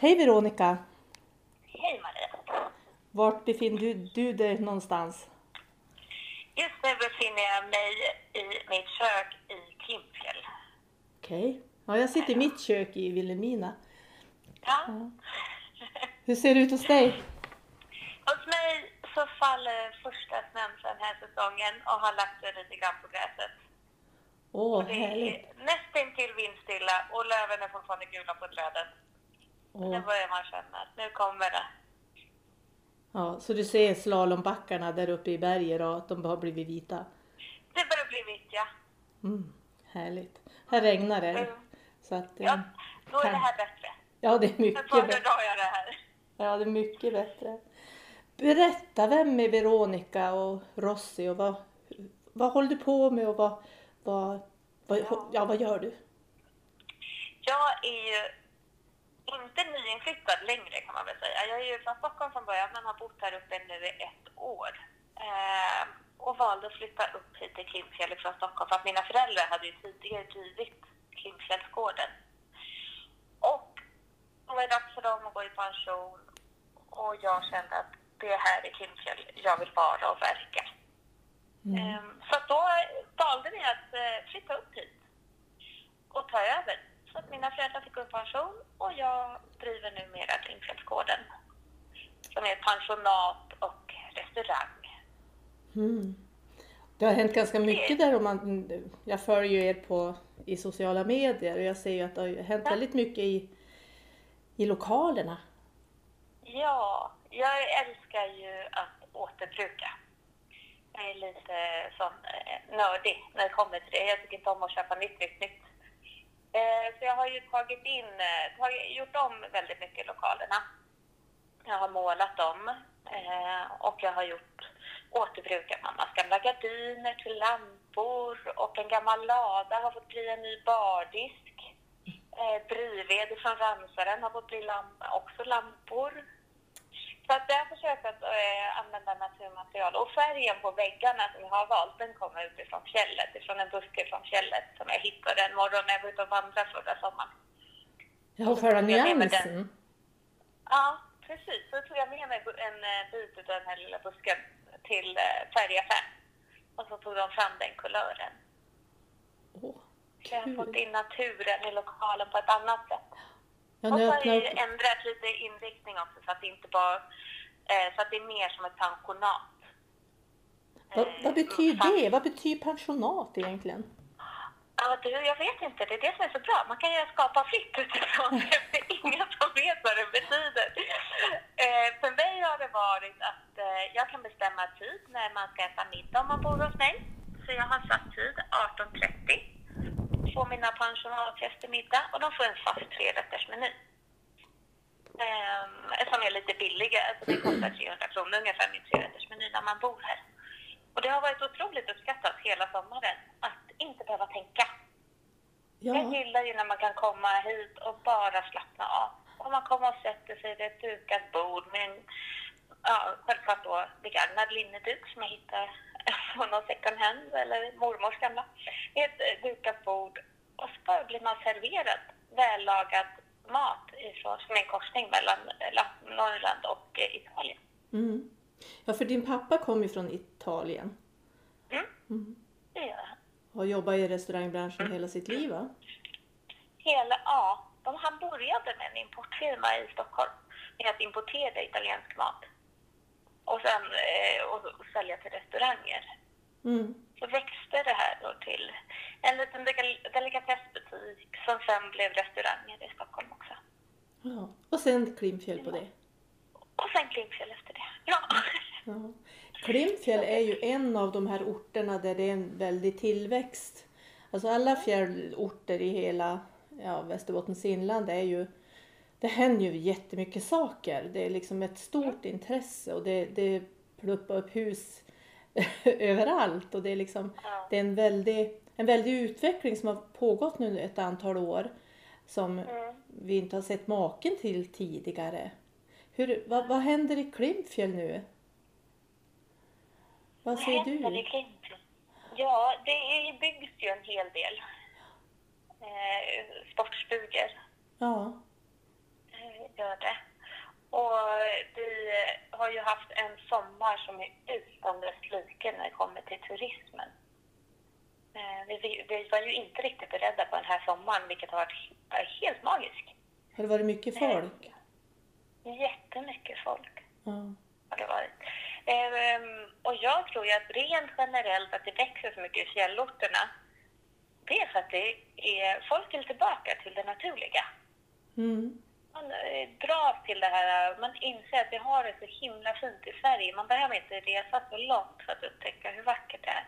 Hej Veronica! Hej Maria! Vart befinner du, du dig någonstans? Just nu befinner jag mig i mitt kök i Klimpfjäll. Okej. Ja, jag sitter i mitt kök i Vilhelmina. Ja. Hur ser det ut hos dig? Hos mig så faller första snön för den här säsongen och har lagt sig lite grann på gräset. Åh, Det härligt. är nästintill vindstilla och löven är fortfarande gula på träden. Nu Åh. börjar man känna att nu kommer det. Ja, så du ser slalombackarna där uppe i berget och att de har blivit vita? Det börjar bli vitt ja. Mm, härligt. Här regnar det. Mm. Så att, Ja, eh, då är det kan- här bättre. ja, det är Nu mycket bättre. jag det här. Ja, det är mycket bättre. Berätta, vem är Veronica och Rossi och vad, vad håller du på med och vad, vad, vad, Ja. ja, vad gör du? Jag är ju inte nyinflyttad längre kan man väl säga. Jag är ju från Stockholm från början men har bott här uppe nu i ett år. Eh, och valde att flytta upp hit till Klimpfjäll från Stockholm för att mina föräldrar hade ju tidigare drivit Klimpfjällsgården. Och då var det dags för dem att gå i pension och jag kände att det är här i Klimpfjäll jag vill vara och verka. Mm. Ehm, Så då valde vi att eh, flytta upp hit och ta över. Så att mina föräldrar fick i pension och jag driver numera Klimpfjällsgården som är pensionat och restaurang. Mm. Det har hänt ganska mycket där och man, jag följer ju er på, i sociala medier och jag ser ju att det har hänt väldigt mycket i, i lokalerna. Ja, jag älskar ju att återbruka. Jag är lite sån eh, nördig när det kommer till det. Jag tycker inte om att köpa nytt, nytt, nytt. Eh, så jag har ju tagit in, eh, har gjort om väldigt mycket i lokalerna. Jag har målat dem eh, och jag har gjort återbrukat mammas gamla gardiner till lampor och en gammal lada har fått bli en ny bardisk. Drivved från Ramsaren har fått bli lamp, också lampor. Så att jag har försökt att eh, använda naturmaterial. Och färgen på väggarna som jag har valt, den kommer utifrån fjället, ifrån en buske från fjället som jag hittade en morgon när jag var ute och vandrade förra sommaren. Jag med mig nyansen. Ja, precis. Så tog jag med mig en eh, bit av den här lilla busken till eh, färgaffären. Och så tog de fram den kulören. Åh, Så jag har fått in naturen i lokalen på ett annat sätt. Ja, och så har ju ändrat lite inriktning också så att det inte bara eh, så att det är mer som ett pensionat. Vad, Eh, vad betyder det? Vad betyder pensionat egentligen? Ja, du, jag vet inte. Det är det som är så bra. Man kan ju skapa fritt utifrån det. Det är ingen som vet vad det betyder. Eh, för mig har det varit att jag kan bestämma tid när man ska äta middag om man bor hos mig. Så jag har satt tid 18.30. Får mina pensionatgäster middag och de får en fast trerättersmeny. Eh, som är lite billigare. Alltså det kostar 300 kronor ungefär min trerättersmeny när man bor här. Och det har varit otroligt uppskattat hela sommaren att inte behöva tänka. Jag Ja, gillar ju när man kan komma hit och bara slappna av. Och man kommer och sätter sig vid ett dukat bord med en, ja, självklart då begagnad linneduk som jag hittar på någon second hand eller mormors gamla. Ett dukat bord och så bara blir man serverad vällagad mat ifrån, som en korsning mellan Norrland och eh, Italien. mm. ja, för din pappa kom ju från Italien Mm, mm. det gör och har jobbat i restaurangbranschen hela sitt liv va? Hela, ja, de, han började med en importfirma i Stockholm med att importera italiensk mat. Och sen eh, och, och sälja till restauranger. Mm. Så växte det här då till en liten delikatessbutik som sen blev restauranger i Stockholm också. Ja. Och sen Klimpfjäll på det. Och sen Klimpfjäll efter det. Ja. Ja. Klimpfjäll är ju en av de här orterna där det är en väldig tillväxt. Alltså alla fjällorter i hela ja, Västerbottens inland är ju det händer ju jättemycket saker. Det är liksom ett stort intresse och det, det pluppar upp hus överallt och det är liksom Ja. det är en väldig, en väldig utveckling som har pågått nu ett antal år som Mm. vi inte har sett maken till tidigare. Hur, vad, vad händer i Klimpfjäll nu? Vad säger du? Klimpfjäll? Ja, det byggs ju en hel del eh, sportstugor. Ja, Eh, gör haft en sommar som är utan dess like när det kommer till turismen. Eh, vi, vi, vi var ju inte riktigt beredda på den här sommaren, vilket har varit helt magiskt. Har det varit mycket folk? Jättemycket folk Ja. har det varit. Ehm, och jag tror ju att rent generellt att det växer så mycket i fjällorterna, det är för att det är, folk vill tillbaka till det naturliga. Mm. Man eh, dras till det här, man inser att vi har det så himla fint i Sverige. Man behöver inte resa så långt för att upptäcka hur vackert det är.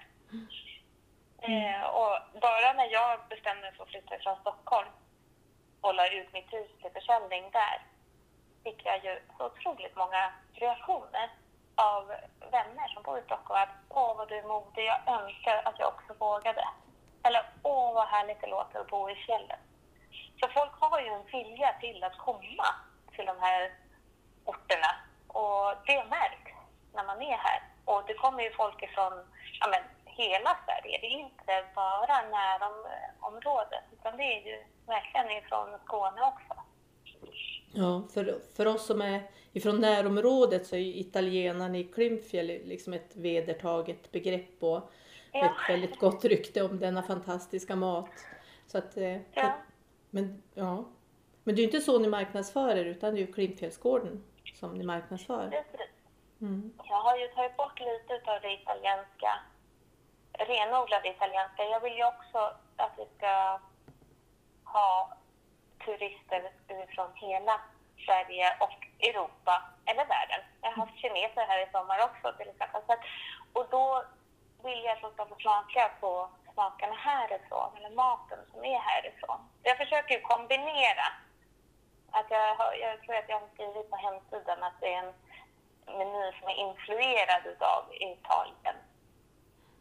Eh, och bara när jag bestämde mig för att flytta från Stockholm och la ut mitt hus till försäljning där, fick jag ju så otroligt många reaktioner av vänner som bor i Stockholm. Att, Åh, vad du är modig, jag önskar att jag också vågade. Eller, åh, vad härligt det låter att bo i fjällen. Så folk har ju en vilja till att komma till de här orterna och det märks när man är här. Och det kommer ju folk ifrån ja, men, hela Sverige. Det är inte bara närområdet utan det är ju verkligen ifrån Skåne också. Ja, för, för oss som är ifrån närområdet så är ju italienaren i Klimpfjäll liksom ett vedertaget begrepp och Ja. ett väldigt gott rykte om denna fantastiska mat. Så att, eh, Ja. Men, ja. men det är ju inte så ni marknadsför er utan det är ju Klimpfjällsgården som ni marknadsför. Mm. Jag har ju tagit bort lite av det italienska, renodlade italienska. Jag vill ju också att vi ska ha turister från hela Sverige och Europa, eller världen. Jag har haft kineser här i sommar också till exempel. Och då vill jag att de ska få smaka på smakerna härifrån, eller maten som är härifrån. Jag försöker ju kombinera. Att jag, har, jag tror att jag har skrivit på hemsidan att det är en meny som är influerad utav Italien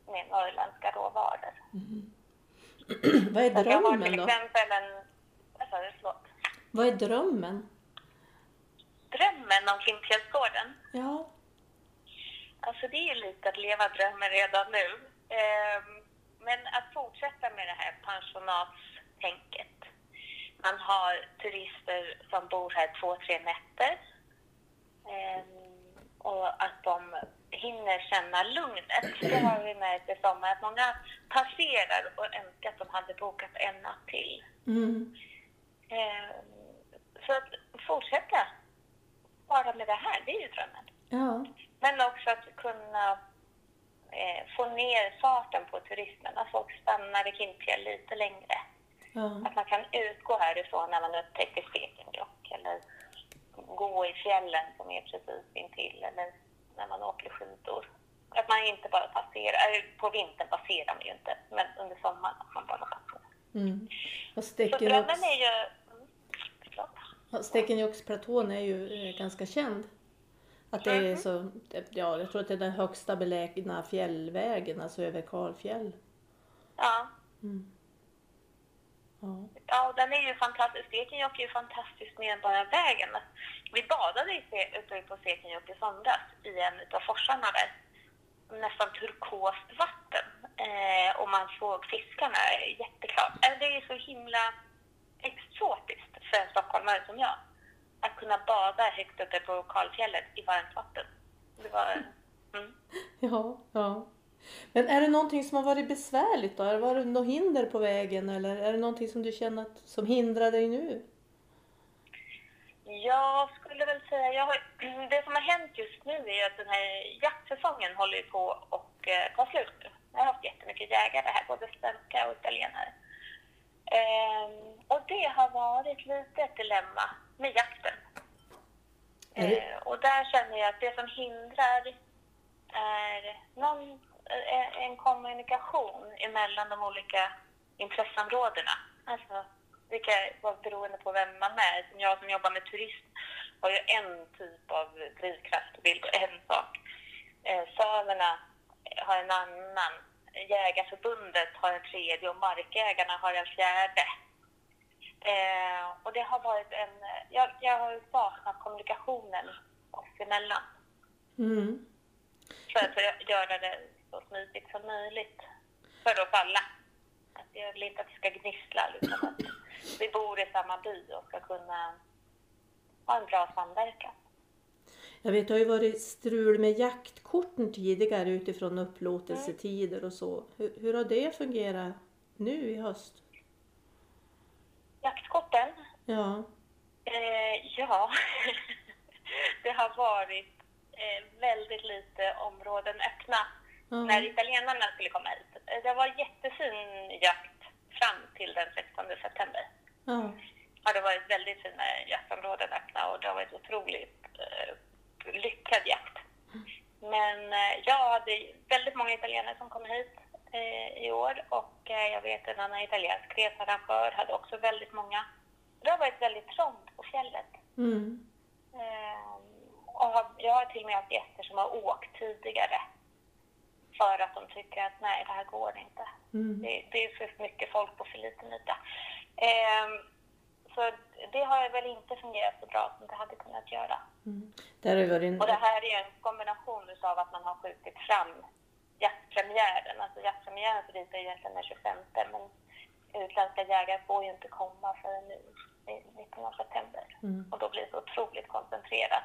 med norrländska råvaror. Vad är Så att jag har drömmen till då? exempel en... Vad sa du? Förlåt. Vad är drömmen? Drömmen om Klimpfjällsgården. Ja. Alltså det är ju lite att leva drömmen redan nu. Ehm, men att fortsätta med det här pensionatstänket. Man har turister som bor här två, tre nätter. Ehm, och att de hinner känna lugnet. Det har vi märkt i sommar att många passerar och önskar att de hade bokat en natt till. Mm. Ehm, så att fortsätta bara med det här, det är ju drömmen. Ja. Men också att kunna få ner farten på turismen, att folk stannar i Klimpfjäll lite längre. Ja. Att man kan utgå härifrån när man upptäcker Stekenjokk eller gå i fjällen som är precis intill eller när man åker skidor. Att man inte bara passerar, eh, på vintern passerar man ju inte, men under sommaren att man bara passerar. Mm. Och Så Stekenjokks, drömmen är ju... Mm, Stekenjokksplatån är ju eh, ganska känd. Att det är så, ja jag tror att det är den högsta belägna fjällvägen, alltså över Karlfjäll. Ja. Mm. Ja. Ja, den är ju fantastisk. Stekenjokk är ju fantastiskt med bara vägen. Vi badade ute på Stekenjokk i somras i en av forsarna där. Nästan turkost vatten. Eh, och man såg fiskarna jätteklart. Eh, Det är ju så himla exotiskt för en stockholmare som jag. Att kunna bada högt uppe på Kalfjället i varmt vatten. Det var... Mm. Ja, ja. Men är det någonting som har varit besvärligt då? Har det varit något hinder på vägen eller är det någonting som du känner att, som hindrar dig nu? Jag skulle väl säga, jag har, det som har hänt just nu är att den här jaktsäsongen håller på och eh, ta slut. Jag har haft jättemycket jägare här, både svenska och italienare. Ehm, och det har varit lite ett dilemma med jakten. Det- Eh, och där känner jag att det som hindrar är någon, eh, en kommunikation emellan de olika intresseområdena. Alltså, vilka, vad beroende på vem man är. Som jag som jobbar med turism har ju en typ av drivkraft och vill en sak. Eh, samerna har en annan. Jägarförbundet har en tredje och markägarna har en fjärde. Eh, och det har varit en... Jag, jag har ju saknat kommunikationen oss emellan Mm. för att göra det så smidigt som möjligt för oss alla. Att jag vill inte att det ska gnissla, utan att vi bor i samma by och ska kunna ha en bra samverkan. Jag vet, det har ju varit strul med jaktkorten tidigare utifrån upplåtelsetider och så. Hur, hur har det fungerat nu i höst? Jaktkorten? Ja. Eh, ja, det har varit eh, väldigt lite områden öppna Ja. när italienarna skulle komma hit. Eh, Det var jättefin jakt fram till den 16 september. Ja. har det varit väldigt fina jaktområden öppna och det har varit otroligt eh, lyckad jakt. Men eh, jag hade väldigt många italienare som kom hit eh, i år och jag vet en annan italiensk researrangör hade också väldigt många. Det har varit väldigt trångt på fjället. Mm. Eh, och jag har till och med haft gäster som har åkt tidigare för att de tycker att nej, det här går inte. Mm. Det, det är för mycket folk på för liten yta. Ehm, så det har väl inte fungerat så bra som det hade kunnat göra. Mm. Det en... Och det här är en kombination av att man har skjutit fram jaktpremiären. Alltså jaktpremiären för dit är egentligen den 25 men utländska jägare får ju inte komma förrän nu i mitten av september. Mm. Och då blir det så otroligt koncentrerat.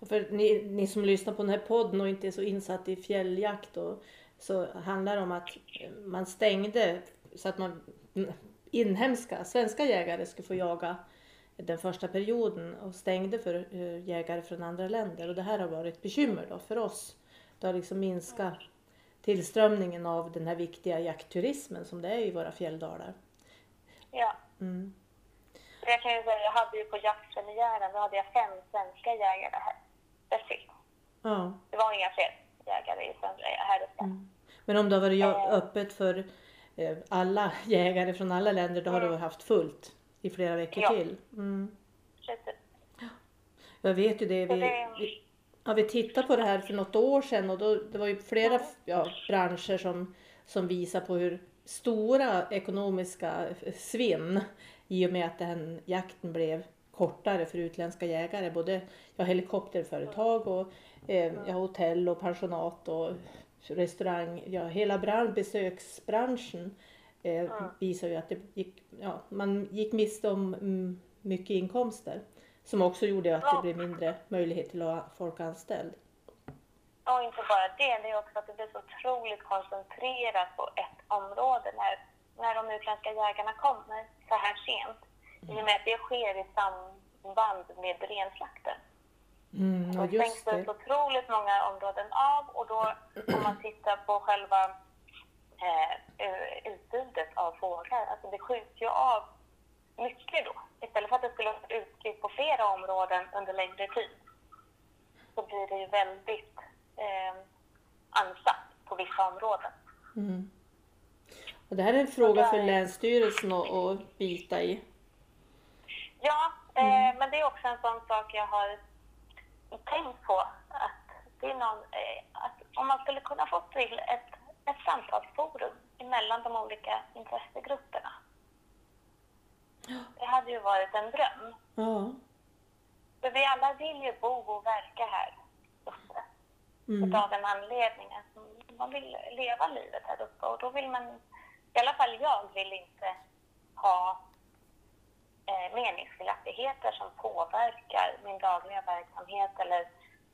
Och För ni, ni som lyssnar på den här podden och inte är så insatt i fjälljakt och, så handlar det om att man stängde så att man inhemska, svenska jägare skulle få jaga den första perioden och stängde för eh, jägare från andra länder och det här har varit ett bekymmer då för oss. Det har liksom minskat tillströmningen av den här viktiga jaktturismen som det är i våra fjälldalar. Ja. Mm. Jag kan ju säga, jag hade ju på jaktpremiären, då hade jag fem svenska jägare här. Dessutom. Ja. Det var inga fler jägare i söndra här uppe. Mm. Men om det har varit ja- öppet för eh, alla jägare från alla länder, då har du haft fullt i flera veckor Ja. till. Mm. Precis. Jag vet ju det. Vi, det- ja, vi tittade på det här för något år sedan och då, det var ju flera ja, branscher som, som visar på hur stora ekonomiska svinn i och med att den jakten blev kortare för utländska jägare. Både ja, helikopterföretag och eh, ja, hotell och pensionat och restaurang. Ja, hela brand, besöksbranschen eh, visar ju att det gick, ja, man gick miste om mm, mycket inkomster. Som också gjorde att det blev mindre möjlighet till att ha folk anställd. Och inte bara det, det är också att det blir så otroligt koncentrerat på ett område när, när de utländska jägarna kommer så här sent. I och med att det sker i samband med renslakten. Mm, ja, Då stängs det upp otroligt många områden av och då om man tittar på själva eh, utbudet av fåglar, alltså det skjuts ju av mycket då. Istället för att det skulle vara utspritt på flera områden under längre tid så blir det ju väldigt eh, ansatt på vissa områden. Mm. Och det här är en fråga för Länsstyrelsen att, att bita i. Ja, eh, men det är också en sån sak jag har tänkt på. Att det är någon, eh, att om man skulle kunna få till ett, ett samtalsforum mellan de olika intressegrupperna. Det hade ju varit en dröm. Ja. För vi alla vill ju bo och verka här uppe. Mm. Av en anledning. Att man vill leva livet här uppe. Och då vill man, i alla fall jag, vill inte ha eh, meningsskiljaktigheter som påverkar min dagliga verksamhet eller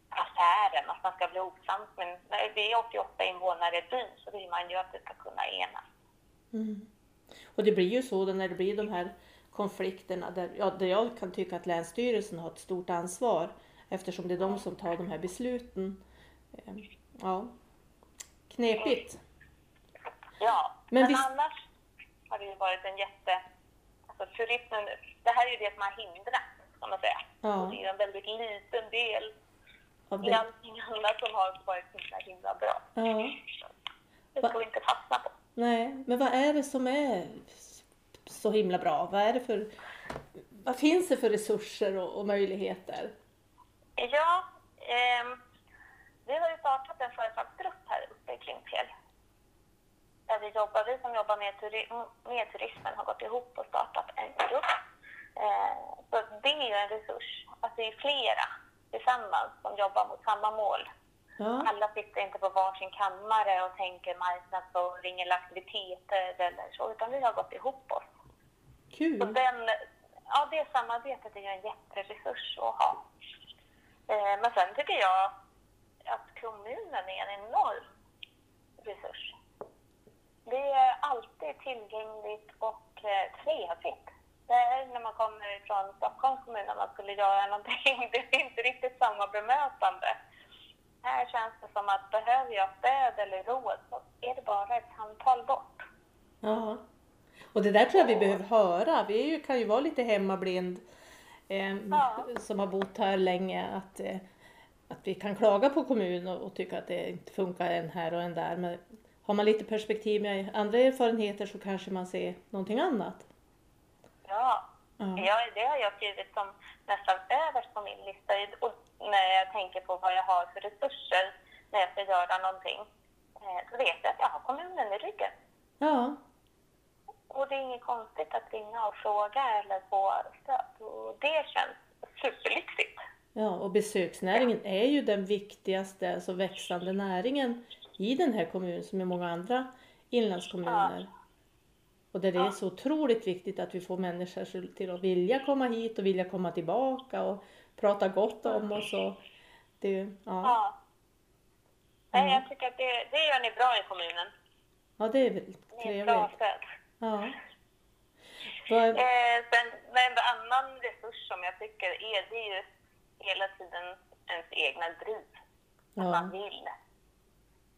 affären, att man ska bli osams. Men vi är 88 invånare i byn så vill man ju att det ska kunna enas. Mm. Och det blir ju så när det blir de här konflikterna där, ja, där jag kan tycka att Länsstyrelsen har ett stort ansvar eftersom det är de som tar de här besluten. Eh, Ja, knepigt. Ja, Men men, visst- annars har det ju varit en jätte... Alltså turismen, det här är ju det som har hindrat, kan man säga. Ja. Och det är en väldigt liten del Av i det. allting annat som har varit så himla, himla bra. Ja. Det Va- får vi inte fastna på. Nej, men vad är det som är så himla bra? Vad är det för, vad finns det för resurser och, och möjligheter? Ja, ehm, vi har ju startat en företagsgrupp här uppe i Klimpfjäll. Där vi jobbar, vi som jobbar med, turi- med turismen har gått ihop och startat en grupp. Eh, så det är ju en resurs, att det är flera tillsammans som jobbar mot samma mål. Ja, Alla sitter inte på varsin kammare och tänker marknadsföring eller aktiviteter eller så, utan vi har gått ihop oss. Så kul. den, ja, det samarbetet är ju en jätteresurs att ha. Eh, men sen tycker jag att kommunen är en enorm resurs. Det är alltid tillgängligt och eh, trevligt. Det är när man kommer från Stockholms kommun när man skulle göra någonting. Det är inte riktigt samma bemötande. Här känns det som att behöver jag stöd eller råd så är det bara ett samtal bort. Ja. Och det där tror jag vi behöver höra. Vi ju, kan ju vara lite hemmablind eh, Ja. som har bott här länge. Att, eh, att vi kan klaga på kommunen och, och tycka att det inte funkar en här och en där. Men har man lite perspektiv med andra erfarenheter så kanske man ser någonting annat. Ja, Ja. Ja, det har jag skrivit som nästan överst på min lista. Och när jag tänker på vad jag har för resurser när jag ska göra någonting, eh, så vet jag att jag har kommunen i ryggen. ja. Och det är inget konstigt att ringa och fråga eller få stöd. Och det känns superlyxigt. Ja, och besöksnäringen är ju den viktigaste, alltså växande näringen i den här kommunen som i många andra inlandskommuner. Och där det är Ja. så otroligt viktigt att vi får människor till att vilja komma hit och vilja komma tillbaka och prata gott om oss. Och det, ja. Ja. Nej, Mm. jag tycker att det, det gör ni bra i kommunen. ja, det är väl Ni är bra trevligt. stöd. Ja. Vad, Eh, sen, men en annan resurs som jag tycker är, det är ju hela tiden ens egna driv. Att ja. man vill.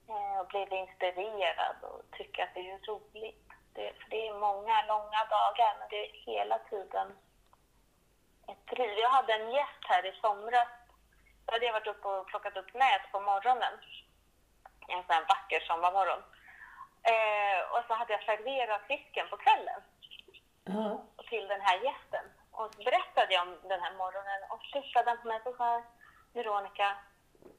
Eh, och blir inspirerad och tycker att det är roligt. Det, för det är många långa dagar, men det är hela tiden ett driv. Jag hade en gäst här i somras. Då hade jag varit uppe och plockat upp nät på morgonen. En sån här vacker sommarmorgon. Eh, och så hade jag serverat fisken på kvällen ja. till den här gästen. Och så berättade jag om den här morgonen och tittade han på mig och sa Veronica,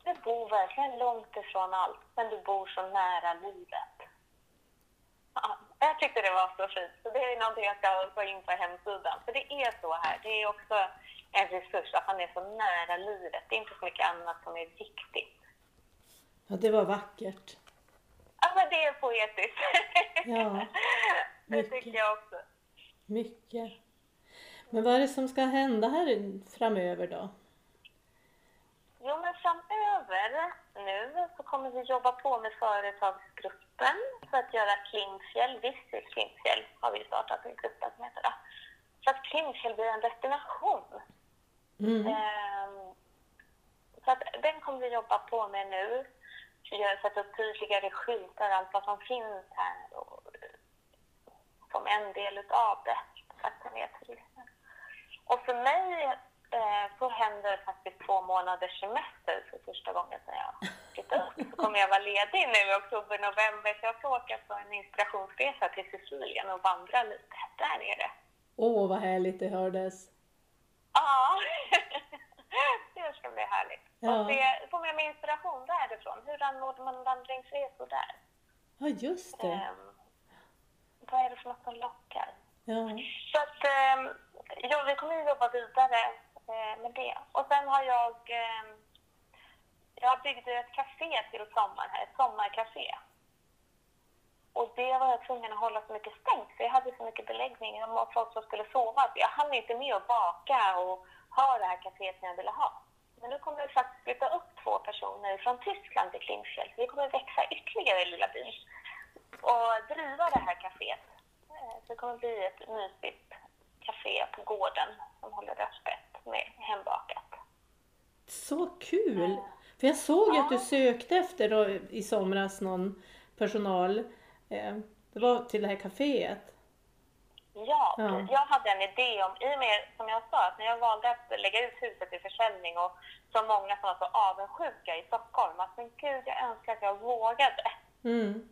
du bor verkligen långt ifrån allt, men du bor så nära livet. Ja, jag tyckte det var så fint, så det är någonting jag ska gå in på hemsidan. För det är så här, det är också en resurs att man är så nära livet. Det är inte så mycket annat som är viktigt. ja, det var vackert. Ja, men det är poetiskt. Ja, det mycket. tycker jag också. Mycket. Men vad är det som ska hända här framöver då? Jo, men framöver nu så kommer vi jobba på med företagsgruppen för att göra Klimpfjäll, Visit Klimpfjäll har vi startat en grupp som heter det. Så att Klimpfjäll blir en destination. Mm. Ehm, så att den kommer vi jobba på med nu. Sätta upp tydligare skyltar, allt vad som finns här och, som en del utav det. Turismen. Och för mig eh, så händer faktiskt två månaders semester för första gången sedan jag flyttade upp. Så kommer jag vara ledig nu i oktober, november så jag ska åka på en inspirationsresa till Sicilien och vandra lite där nere. Åh, vad härligt det hördes. Ja, det ska bli härligt. Och se, få med mig inspiration därifrån. Hur anordnar man vandringsresor där? Ja, just det. Ehm, vad är det för något som lockar? Ja. Så att, ehm, ja, vi kommer ju jobba vidare eh, med det. Och sen har jag, ehm, jag byggde ett café till sommaren här, ett sommarcafé. Och det var jag tvungen att hålla så mycket stängt för jag hade så mycket beläggning och folk som skulle sova. Så jag hann inte med att baka och ha det här kaféet som jag ville ha. Men nu kommer vi faktiskt flytta upp två personer från Tyskland till Klimpfjäll. Vi kommer växa ytterligare i lilla byn och driva det här kaféet. Eh, det kommer bli ett mysigt café på gården som håller öppet med hembakat. Så kul! För jag såg ju att du Ja. sökte efter då, i somras någon personal. Eh, det var till det här kaféet. Ja, Ja. jag hade en idé om, i och med som jag sa, att när jag valde att lägga ut huset till försäljning och så många som var så avundsjuka i Stockholm, att men gud, jag önskar att jag vågade. Mm.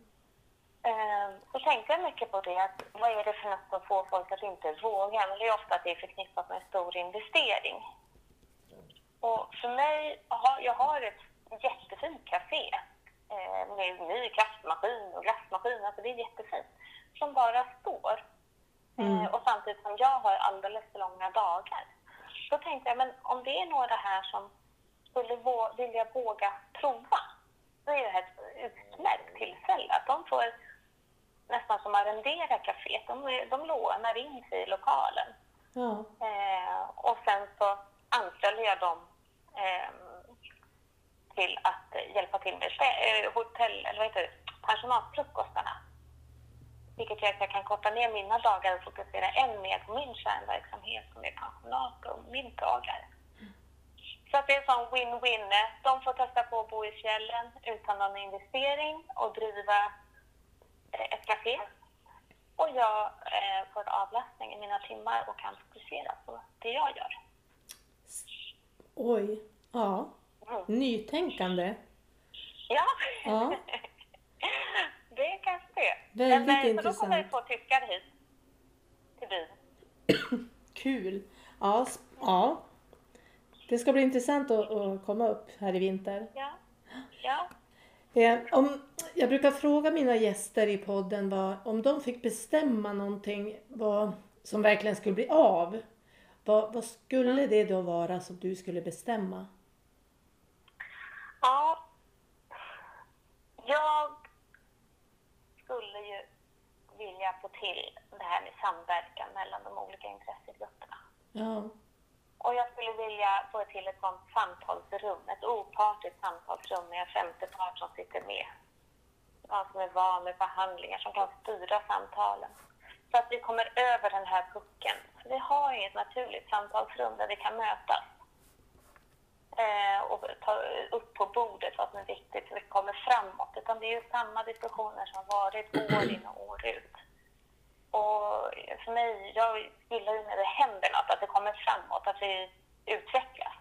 Eh, Så tänkte jag mycket på det, att vad är det för något som får folk att inte våga? Men det är ofta att det är förknippat med en stor investering. Och för mig, jag har ett jättefint café eh, med ny kaffemaskin och glassmaskin, alltså det är jättefint, som bara står. Mm. Eh, Och samtidigt som jag har alldeles för långa dagar. Då tänkte jag, men om det är några här som skulle vå- vilja våga prova, då är det här ett utmärkt tillfälle. Att de får nästan som arrendera kaféet. De, de lånar in sig i lokalen. Ja. Eh, och sen så anställer jag dem eh, till att hjälpa till med eh, hotell, eller vad heter det, pensionatfrukostarna. Vilket gör att jag kan korta ner mina dagar och fokusera än mer på min kärnverksamhet som är pensionat och middagar. Så att det är en sån win-win. De får testa på att bo i fjällen utan någon investering och driva eh, ett café. Och jag eh, får avlastning i mina timmar och kan fokusera på det jag gör. Oj, ja. Mm. Nytänkande. Ja, Ja. det. Väldigt Men, eh, Så då kommer intressant. två tyskar hit till byn. Kul. Ja, ja. Det ska bli intressant att, att komma upp här i vinter. Ja. ja. Eh, om, jag brukar fråga mina gäster i podden vad, om de fick bestämma någonting vad, som verkligen skulle bli av. Vad, vad skulle det då vara som du skulle bestämma? Ja. Jag skulle ju vilja få till det här med samverkan mellan de olika intressegrupperna. Ja, Och jag skulle vilja få till ett sånt samtalsrum, ett opartiskt samtalsrum med en femte part som sitter med. Någon som är van med förhandlingar, som kan styra samtalen. Så att vi kommer över den här pucken. Vi har inget naturligt samtalsrum där vi kan mötas. Eh, och ta upp på bordet vad som är viktigt så vi kommer framåt. Utan det är ju samma diskussioner som varit år in och år ut. Och för mig, jag gillar ju när det händer något, att det kommer framåt, att vi utvecklas.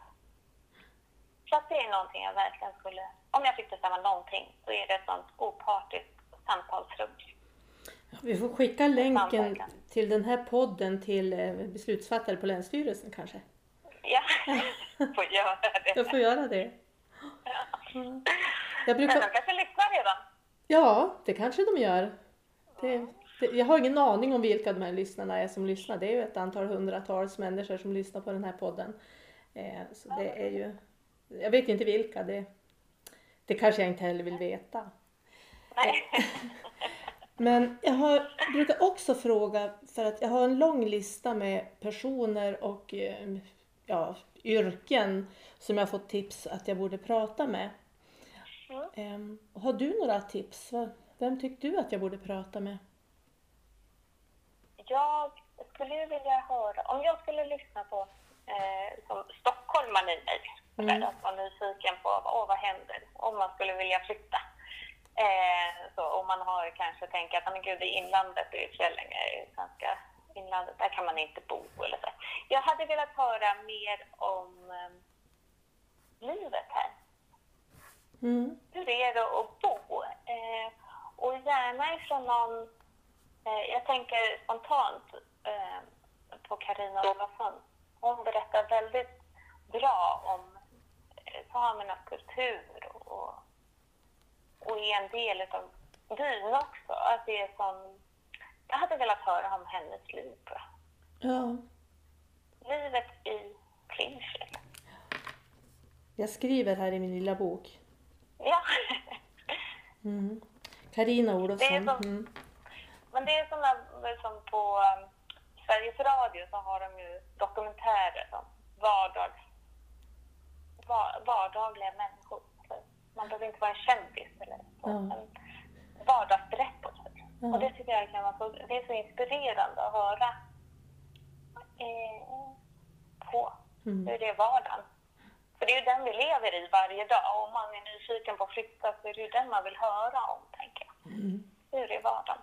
Så att det är någonting jag verkligen skulle, om jag fick bestämma någonting, så är det ett sånt opartiskt samtalsrum. vi får skicka länken till den här podden till eh, beslutsfattare på Länsstyrelsen kanske. Ja, får göra det. Jag får göra det. Ja. Ja. Jag Men brukar... de kanske lyssnar redan. Ja, det kanske de gör. Det, jag har ingen aning om vilka de här lyssnarna är som lyssnar. Det är ju ett antal hundratals människor som lyssnar på den här podden. Eh, så det är ju... Jag vet inte vilka. Det, det kanske jag inte heller vill veta. Nej. Men jag har, brukar också fråga, för att jag har en lång lista med personer och eh, ja, yrken som jag fått tips att jag borde prata med. Mm. Ehm, har du några tips? Vem tycker du att jag borde prata med? Jag skulle vilja höra, om jag skulle lyssna på eh, som stockholmaren i mig, Mm. att vara nyfiken på åh, vad händer om man skulle vilja flytta. Eh, så om man har kanske tänkt att men gud, i inlandet, i Fjällinge, i svenska inlandet, där kan man inte bo. Eller så. Jag hade velat höra mer om eh, livet här. Mm. Hur är det att bo? Eh, och gärna ifrån någon... Eh, jag tänker spontant eh, på Karina Olofsson. Hon berättar väldigt bra om eh, samernas kultur och, och är en del av byn också. Att det är som, jag hade velat höra om hennes liv. Ja, Livet i Klingsfjäll. jag skriver här i min lilla bok. Ja. Mm. Det är Olofsson. Mm. Men det är som, som på um, Sveriges Radio så har de ju dokumentärer om vardags, va, vardagliga människor. Man behöver inte vara en kändis eller så. Men vardagsberättelser. Ja. Och det tycker jag kan vara så, det är så inspirerande att höra eh, på Mm. hur det är vardagen. För det är ju den vi lever i varje dag. Och om man är nyfiken på att flytta så är det ju den man vill höra om, tänker jag. Mm. Hur är vardagen?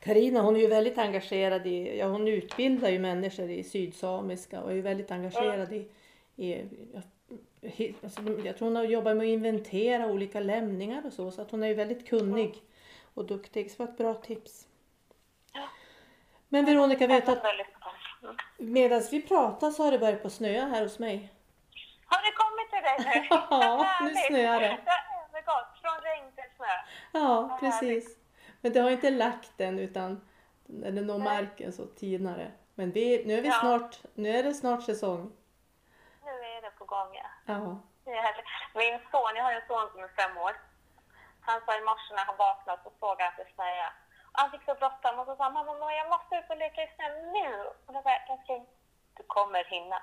Carina hon är ju väldigt engagerad i, ja hon utbildar ju människor i sydsamiska och är ju väldigt engagerad i, i alltså, jag tror hon har jobbat med att inventera olika lämningar och så, så att hon är ju väldigt kunnig och duktig. Så det var ett bra tips. Men Veronica, vet att. Mm. medan vi pratar så har det börjat på snöa här hos mig. Har det kommit till dig nu? Ja, nu snöar det. Det har övergått från regn till snö. Ja, precis. Men det har inte lagt än utan när det når marken så tinar det. Men vi, nu, är vi Ja. snart, nu är det snart säsong. Nu är det på gång, ja. Ja. Min son, jag har en son som är fem år. Han sa i morse när han vaknade så såg han att det snöade. Han fick så bråttom och så sa mamma, jag måste ut och leka i snö nu. Och då sa jag, älskling, du kommer hinna.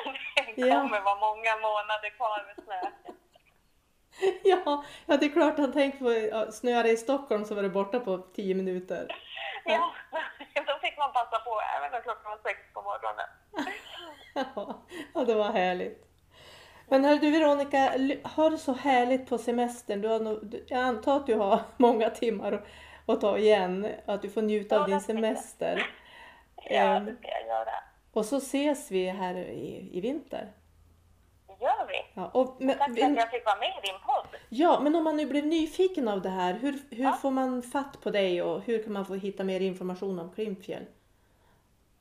Det Ja. kommer vara många månader kvar med snö. Ja, ja, det är klart han tänkte på ja, snöar det i Stockholm så var det borta på tio minuter. Ja, då fick man passa på även om klockan var sex på morgonen. Ja, ja, det var härligt. Men hör du Veronica, har du så härligt på semestern? Du har nog, jag antar att du har många timmar att- ta igen, att du får njuta av Ja, din det tycker jag. semester. Ja, Ehm. det ska jag göra. Och så ses vi här i, i vinter. Gör vi. Ja, och, men, Tack för att jag fick vara med i din podd. ja, men om man nu blev nyfiken av det här, hur, hur Ja. får man fatt på dig och hur kan man få hitta mer information om Klimpfjäll?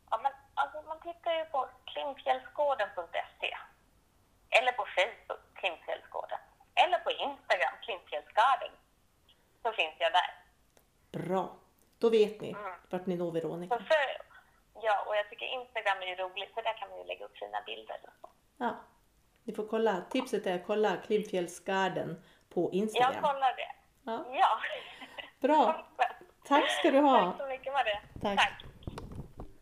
Ja, men alltså, man tittar ju på klimpfjällsgården.se eller på Facebook, Klimpfjällsgården. Eller på Instagram, Klimpfjällsgarden. Så finns jag där. Bra, då vet ni Mm. vart ni når Veronica. Så för, ja, och jag tycker Instagram är ju roligt för där kan man ju lägga upp fina bilder. Ja, ni får kolla. Tipset är kolla Klimpfjällsgarden på Jag Instagram. kollar det. Ja, Ja. bra, tack ska du ha. Tack så mycket Maria. Tack. Tack.